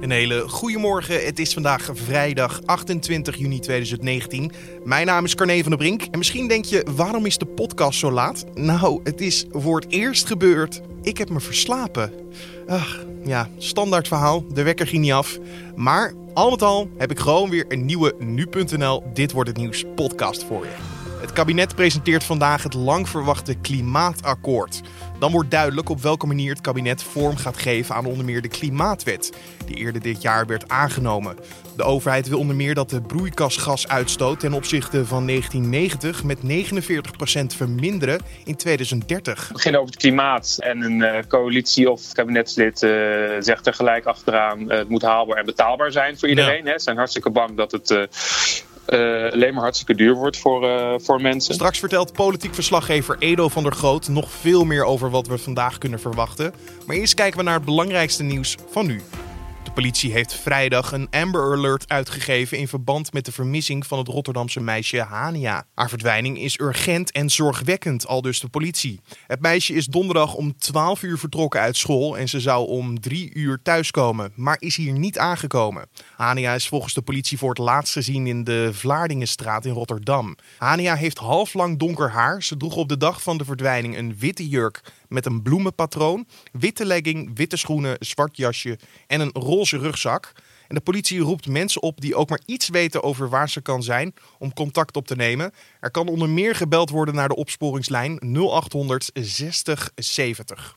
Een hele goede morgen. Het is vandaag vrijdag 28 juni 2019. Mijn naam is Carne van der Brink. En misschien denk je, waarom is de podcast zo laat? Nou, het is voor het eerst gebeurd. Ik heb me verslapen. Ach, ja, standaard verhaal. De wekker ging niet af. Maar al met al heb ik gewoon weer een nieuwe Nu.nl Dit Wordt Het Nieuws podcast voor je. Het kabinet presenteert vandaag het lang verwachte klimaatakkoord. Dan wordt duidelijk op welke manier het kabinet vorm gaat geven aan onder meer de Klimaatwet, die eerder dit jaar werd aangenomen. De overheid wil onder meer dat de broeikasgasuitstoot ten opzichte van 1990 met 49% verminderen in 2030. We beginnen over het klimaat en een uh, coalitie of kabinetslid uh, zegt er gelijk achteraan: uh, het moet haalbaar en betaalbaar zijn voor iedereen. Ja. Hè. Ze zijn hartstikke bang dat het uh, alleen maar hartstikke duur wordt voor, uh, voor mensen. Straks vertelt politiek verslaggever Edo van der Groot nog veel meer over wat we vandaag kunnen verwachten. Maar eerst kijken we naar het belangrijkste nieuws van nu. Politie heeft vrijdag een Amber Alert uitgegeven in verband met de vermissing van het Rotterdamse meisje Hania. Haar verdwijning is urgent en zorgwekkend, al dus de politie. Het meisje is donderdag om 12 uur vertrokken uit school en ze zou om 3 uur thuiskomen, maar is hier niet aangekomen. Hania is volgens de politie voor het laatst gezien in de Vlaardingenstraat in Rotterdam. Hania heeft halflang donker haar. Ze droeg op de dag van de verdwijning een witte jurk met een bloemenpatroon, witte legging, witte schoenen, zwart jasje en een roze rugzak. En de politie roept mensen op die ook maar iets weten over waar ze kan zijn om contact op te nemen. Er kan onder meer gebeld worden naar de opsporingslijn 0800 60 70.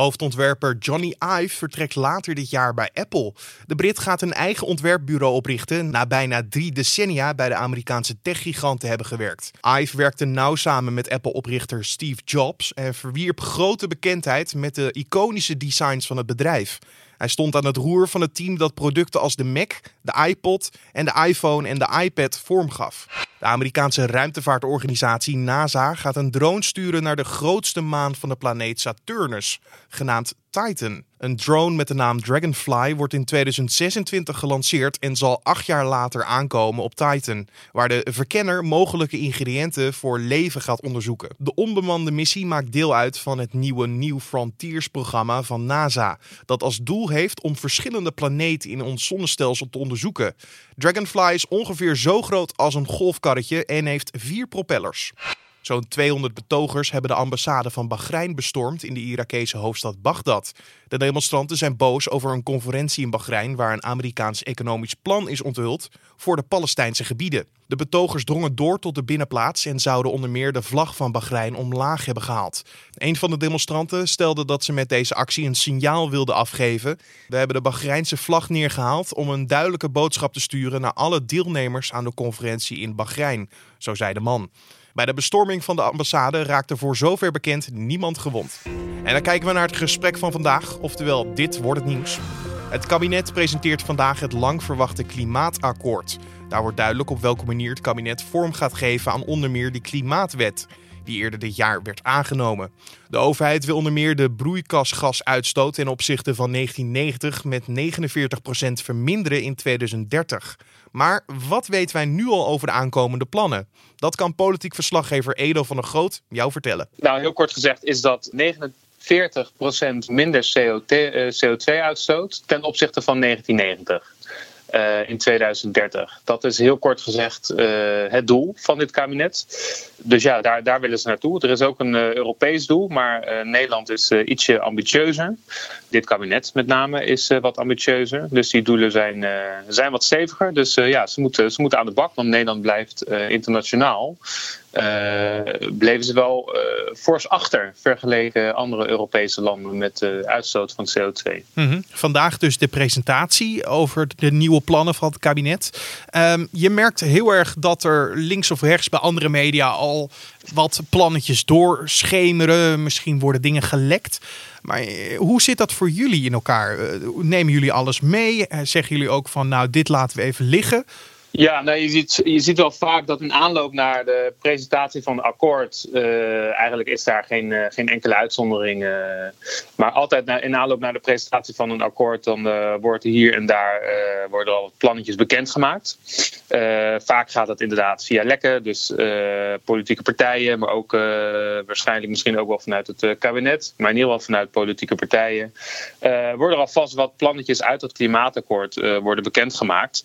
Hoofdontwerper Johnny Ive vertrekt later dit jaar bij Apple. De Brit gaat een eigen ontwerpbureau oprichten na bijna drie decennia bij de Amerikaanse techgigant te hebben gewerkt. Ive werkte nauw samen met Apple-oprichter Steve Jobs en verwierp grote bekendheid met de iconische designs van het bedrijf. Hij stond aan het roer van het team dat producten als de Mac, de iPod en de iPhone en de iPad vormgaf. De Amerikaanse ruimtevaartorganisatie NASA gaat een drone sturen naar de grootste maan van de planeet Saturnus, genaamd Titan. Een drone met de naam Dragonfly wordt in 2026 gelanceerd en zal acht jaar later aankomen op Titan, waar de verkenner mogelijke ingrediënten voor leven gaat onderzoeken. De onbemande missie maakt deel uit van het nieuwe New Frontiers-programma van NASA, dat als doel heeft om verschillende planeten in ons zonnestelsel te onderzoeken. Dragonfly is ongeveer zo groot als een golfkarretje en heeft vier propellers. Zo'n 200 betogers hebben de ambassade van Bahrein bestormd in de Irakese hoofdstad Bagdad. De demonstranten zijn boos over een conferentie in Bahrein waar een Amerikaans economisch plan is onthuld voor de Palestijnse gebieden. De betogers drongen door tot de binnenplaats en zouden onder meer de vlag van Bahrein omlaag hebben gehaald. Een van de demonstranten stelde dat ze met deze actie een signaal wilden afgeven. We hebben de Bahreinse vlag neergehaald om een duidelijke boodschap te sturen naar alle deelnemers aan de conferentie in Bahrein, zo zei de man. Bij de bestorming van de ambassade raakte voor zover bekend niemand gewond. En dan kijken we naar het gesprek van vandaag, oftewel dit wordt het nieuws. Het kabinet presenteert vandaag het lang verwachte klimaatakkoord. Daar wordt duidelijk op welke manier het kabinet vorm gaat geven aan onder meer de klimaatwet die eerder dit jaar werd aangenomen. De overheid wil onder meer de broeikasgasuitstoot ten opzichte van 1990 met 49% verminderen in 2030. Maar wat weten wij nu al over de aankomende plannen? Dat kan politiek verslaggever Edo van der Groot jou vertellen. Nou, heel kort gezegd is dat 49% minder CO2-uitstoot eh, ten opzichte van 1990. Uh, in 2030. Dat is heel kort gezegd uh, het doel van dit kabinet. Dus ja, daar, daar willen ze naartoe. Er is ook een uh, Europees doel, maar Nederland is ietsje ambitieuzer. Dit kabinet met name is wat ambitieuzer. Dus die doelen zijn, zijn wat steviger. Dus ja, ze moeten, ze moeten aan de bak, want Nederland blijft internationaal bleven ze wel uh, fors achter vergeleken andere Europese landen met de uitstoot van CO2. Mm -hmm. Vandaag dus de presentatie over de nieuwe plannen van het kabinet. Um, je merkt heel erg dat er links of rechts bij andere media al wat plannetjes doorschemeren. Misschien worden dingen gelekt. Maar eh, hoe zit dat voor jullie in elkaar? Nemen jullie alles mee? Zeggen jullie ook van nou dit laten we even liggen? Ja, nou, je, ziet, je ziet wel vaak dat in aanloop naar de presentatie van het akkoord, uh, eigenlijk is daar geen, uh, geen enkele uitzondering. Uh, maar altijd in aanloop naar de presentatie van een akkoord, dan wordt hier en daar worden al plannetjes bekendgemaakt. vaak gaat dat inderdaad via lekken, dus politieke partijen, maar ook waarschijnlijk misschien ook wel vanuit het kabinet, maar in ieder geval vanuit politieke partijen. worden er alvast wat plannetjes uit het klimaatakkoord worden bekendgemaakt.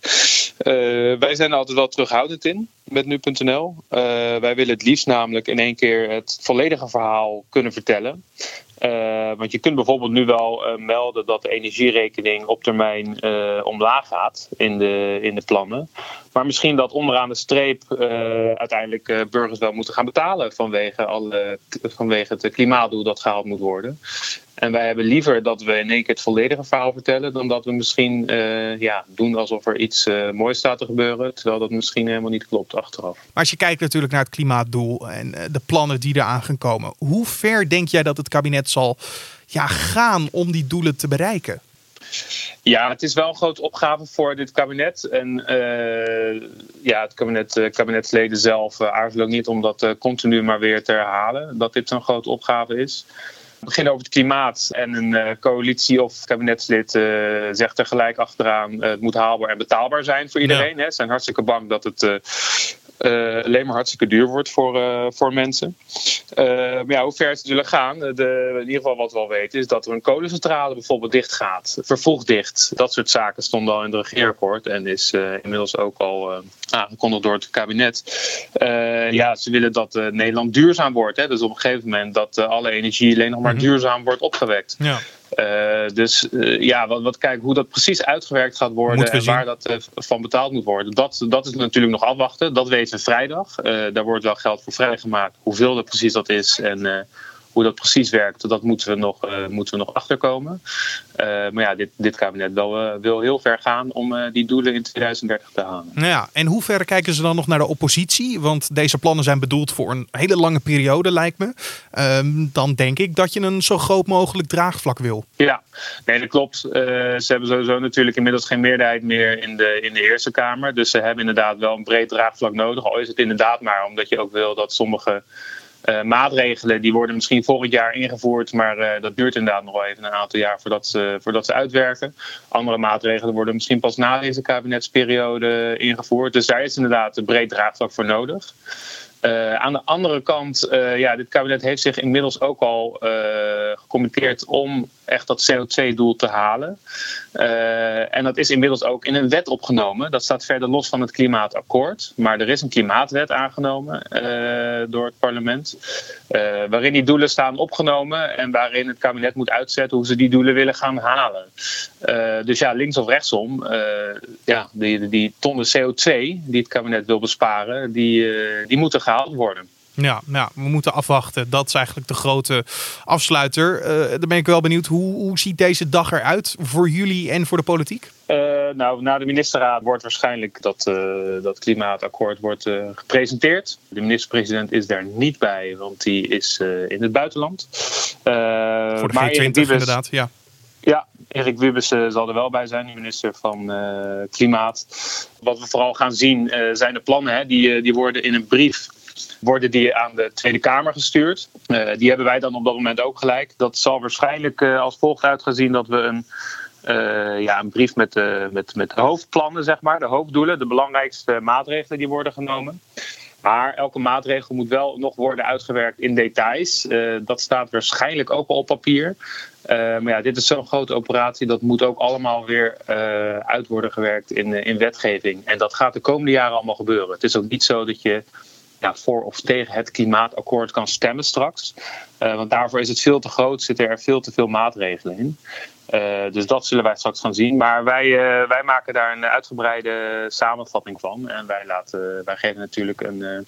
Uh, wij zijn er altijd wel terughoudend in met nu.nl. Uh, wij willen het liefst namelijk in één keer het volledige verhaal kunnen vertellen. Uh, want je kunt bijvoorbeeld nu wel melden dat de energierekening op termijn omlaag gaat in de, in de plannen. Maar misschien dat onderaan de streep uiteindelijk burgers wel moeten gaan betalen vanwege, alle, vanwege het klimaatdoel dat gehaald moet worden. En wij hebben liever dat we in één keer het volledige verhaal vertellen, dan dat we misschien ja, doen alsof er iets moois staat te gebeuren, terwijl dat misschien helemaal niet klopt achteraf. Maar als je kijkt natuurlijk naar het klimaatdoel en de plannen die eraan gaan komen, hoe ver denk jij dat het kabinet zal ja, gaan om die doelen te bereiken? Ja, het is wel een grote opgave voor dit kabinet. En uh, ja, het kabinet, uh, kabinetsleden zelf uh, aarzelen ook niet om dat continu maar weer te herhalen. Dat dit zo'n grote opgave is. Beginnen over het klimaat en een coalitie of kabinetslid zegt er gelijk achteraan: het moet haalbaar en betaalbaar zijn voor iedereen. Ze zijn hartstikke bang dat het alleen maar hartstikke duur wordt voor, uh, voor mensen. Uh, maar ja, hoe ver het zullen gaan, de, in ieder geval wat we al weten, is dat er een kolencentrale bijvoorbeeld dicht gaat. Vervroegd dicht. Dat soort zaken stonden al in het regeerakkoord en is inmiddels ook al aangekondigd door het kabinet. ja, ze willen dat Nederland duurzaam wordt. Hè? Dus op een gegeven moment dat alle energie alleen nog maar mhm. duurzaam wordt opgewekt. Ja. Uh, dus uh, ja, wat, wat kijken hoe dat precies uitgewerkt gaat worden en waar dat uh, van betaald moet worden. Dat, dat is natuurlijk nog afwachten. Dat weten we vrijdag. daar wordt wel geld voor vrijgemaakt. Hoeveel dat precies dat is en hoe dat precies werkt, dat moeten we nog, uh, moeten we nog achterkomen. Uh, maar ja, dit, dit kabinet wil, uh, wil heel ver gaan om die doelen in 2030 te halen. Nou ja, en hoe ver kijken ze dan nog naar de oppositie? Want deze plannen zijn bedoeld voor een hele lange periode, lijkt me. Ehm, dan denk ik dat je een zo groot mogelijk draagvlak wil. Ja, nee, dat klopt. ze hebben sowieso natuurlijk inmiddels geen meerderheid meer in de, in de Eerste Kamer. Dus ze hebben inderdaad wel een breed draagvlak nodig. Al is het inderdaad maar omdat je ook wil dat sommige uh, maatregelen die worden misschien volgend jaar ingevoerd, maar uh, dat duurt inderdaad nog wel even een aantal jaar voordat ze, voordat ze uitwerken. Andere maatregelen worden misschien pas na deze kabinetsperiode ingevoerd. Dus daar is inderdaad een breed draagvlak voor nodig. Uh, aan de andere kant, uh, ja, dit kabinet heeft zich inmiddels ook al uh, gecommitteerd om echt dat CO2-doel te halen. en dat is inmiddels ook in een wet opgenomen. Dat staat verder los van het klimaatakkoord. Maar er is een klimaatwet aangenomen door het parlement. waarin die doelen staan opgenomen en waarin het kabinet moet uitzetten hoe ze die doelen willen gaan halen. dus ja, links of rechtsom, ja, die, die tonnen CO2 die het kabinet wil besparen, die, die moeten gaan worden. Ja, nou, we moeten afwachten. Dat is eigenlijk de grote afsluiter. Uh, dan ben ik wel benieuwd, hoe, hoe ziet deze dag eruit voor jullie en voor de politiek? Uh, nou, na de ministerraad wordt waarschijnlijk dat, uh, dat klimaatakkoord wordt, gepresenteerd. De minister-president is daar niet bij, want die is in het buitenland. voor de G20 inderdaad, ja. Ja, Erik Wiebes zal er wel bij zijn, de minister van Klimaat. Wat we vooral gaan zien zijn de plannen. Hè. Die, die worden in een brief worden die aan de Tweede Kamer gestuurd. Uh, die hebben wij dan op dat moment ook gelijk. Dat zal waarschijnlijk uh, als volgt uitgezien dat we een, uh, ja, een brief met, met, met hoofdplannen, zeg maar, de hoofddoelen, de belangrijkste maatregelen die worden genomen. Maar elke maatregel moet wel nog worden uitgewerkt in details. dat staat waarschijnlijk ook al op papier. maar ja, dit is zo'n grote operatie, dat moet ook allemaal weer uit worden gewerkt in, in wetgeving. En dat gaat de komende jaren allemaal gebeuren. Het is ook niet zo dat je voor of tegen het klimaatakkoord kan stemmen straks. Uh, want daarvoor is het veel te groot, zitten er veel te veel maatregelen in. Uh, dus dat zullen wij straks gaan zien. Maar wij, uh, wij maken daar een uitgebreide samenvatting van. En wij, laten, wij geven natuurlijk een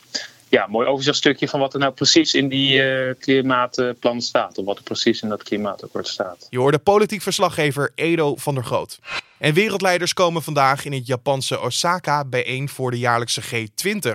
ja, mooi overzichtstukje van wat er nou precies in die klimaatplan staat. Of wat er precies in dat klimaatakkoord staat. Je hoorde politiek verslaggever Edo van der Groot. En wereldleiders komen vandaag in het Japanse Osaka bijeen voor de jaarlijkse G20.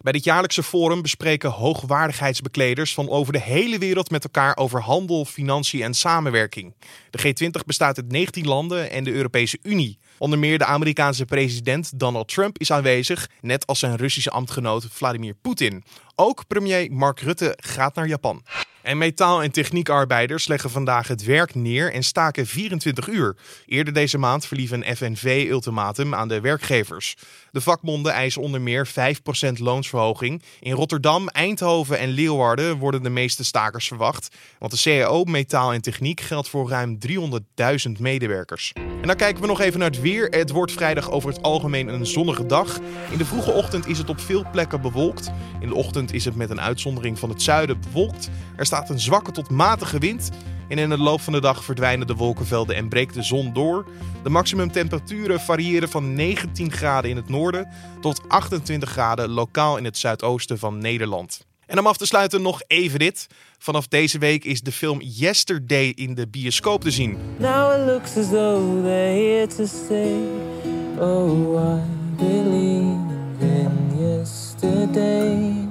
Bij dit jaarlijkse forum bespreken hoogwaardigheidsbekleders van over de hele wereld met elkaar over handel, financiën en samenwerking. De G20 bestaat uit 19 landen en de Europese Unie. Onder meer de Amerikaanse president Donald Trump is aanwezig, net als zijn Russische ambtgenoot Vladimir Poetin. Ook premier Mark Rutte gaat naar Japan. En metaal- en techniekarbeiders leggen vandaag het werk neer en staken 24 uur. Eerder deze maand verliep een FNV-ultimatum aan de werkgevers. De vakbonden eisen onder meer 5% loonsverhoging. In Rotterdam, Eindhoven en Leeuwarden worden de meeste stakers verwacht. Want de CAO Metaal en Techniek geldt voor ruim 300.000 medewerkers. En dan kijken we nog even naar het weer. Het wordt vrijdag over het algemeen een zonnige dag. In de vroege ochtend is het op veel plekken bewolkt. In de ochtend is het met een uitzondering van het zuiden bewolkt. Er staat een zwakke tot matige wind. En in de loop van de dag verdwijnen de wolkenvelden en breekt de zon door. De maximumtemperaturen variëren van 19 graden in het noorden tot 28 graden lokaal in het zuidoosten van Nederland. En om af te sluiten nog even dit. Vanaf deze week is de film Yesterday in de bioscoop te zien. Now it looks as though they're here to stay. Oh, I believe in yesterday.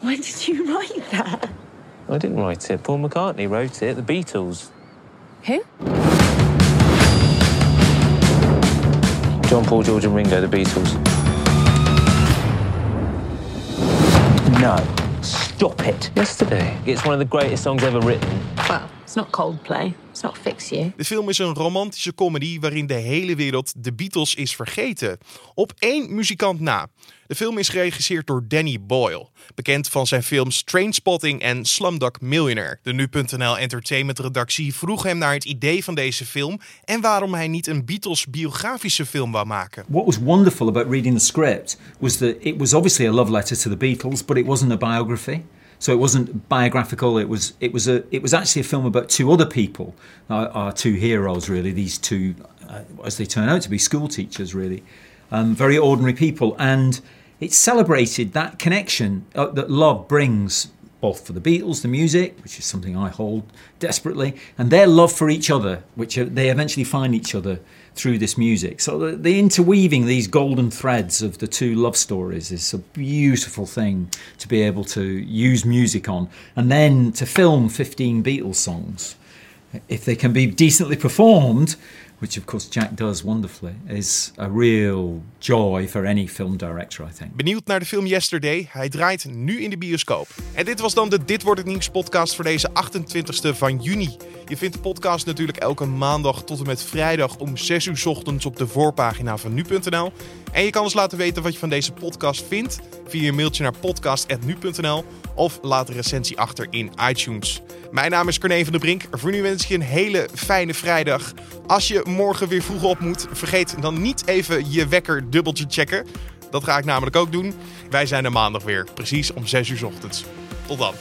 When did you write that? I didn't write it. Paul McCartney wrote it. The Beatles. Who? John, Paul, George, and Ringo. The Beatles. No. Stop it. Yesterday. It's one of the greatest songs ever written. Well, it's not Coldplay. It's not Fix You. De film is een romantische comedy waarin de hele wereld de Beatles is vergeten. Op één muzikant na. De film is geregisseerd door Danny Boyle, bekend van zijn films Trainspotting en Slumdog Millionaire. De nu.nl Entertainment redactie vroeg hem naar het idee van deze film en waarom hij niet een Beatles biografische film wou maken. What was wonderful about reading the script was that it was obviously a love letter to the Beatles, but it wasn't a biography. So it wasn't biographical. It was it was a it was actually a film about two other people, our, our two heroes really. These two, uh, as they turn out to be, school teachers really, um, very ordinary people, and it celebrated that connection uh, that love brings both for the Beatles, the music, which is something I hold desperately, and their love for each other, which they eventually find each other through this music. So the, the, interweaving these golden threads of the two love stories is a beautiful thing to be able to use music on, and then to film 15 Beatles songs. If they can be decently performed, which of course Jack does wonderfully, is a real joy for any film director, I think. Benieuwd naar de film Yesterday? Hij draait nu in de bioscoop. En dit was dan de Dit wordt het nieuws podcast voor deze 28e van juni. Je vindt de podcast natuurlijk elke maandag tot en met vrijdag om 6 uur ochtends op de voorpagina van nu.nl. En je kan ons laten weten wat je van deze podcast vindt via een mailtje naar podcast.nu.nl of laat een recensie achter in iTunes. Mijn naam is Corné van der Brink. Voor nu wens ik je een hele fijne vrijdag. Als je morgen weer vroeg op moet, vergeet dan niet even je wekker dubbeltje checken. Dat ga ik namelijk ook doen. Wij zijn er maandag weer, precies om 6 uur ochtends. Tot dan.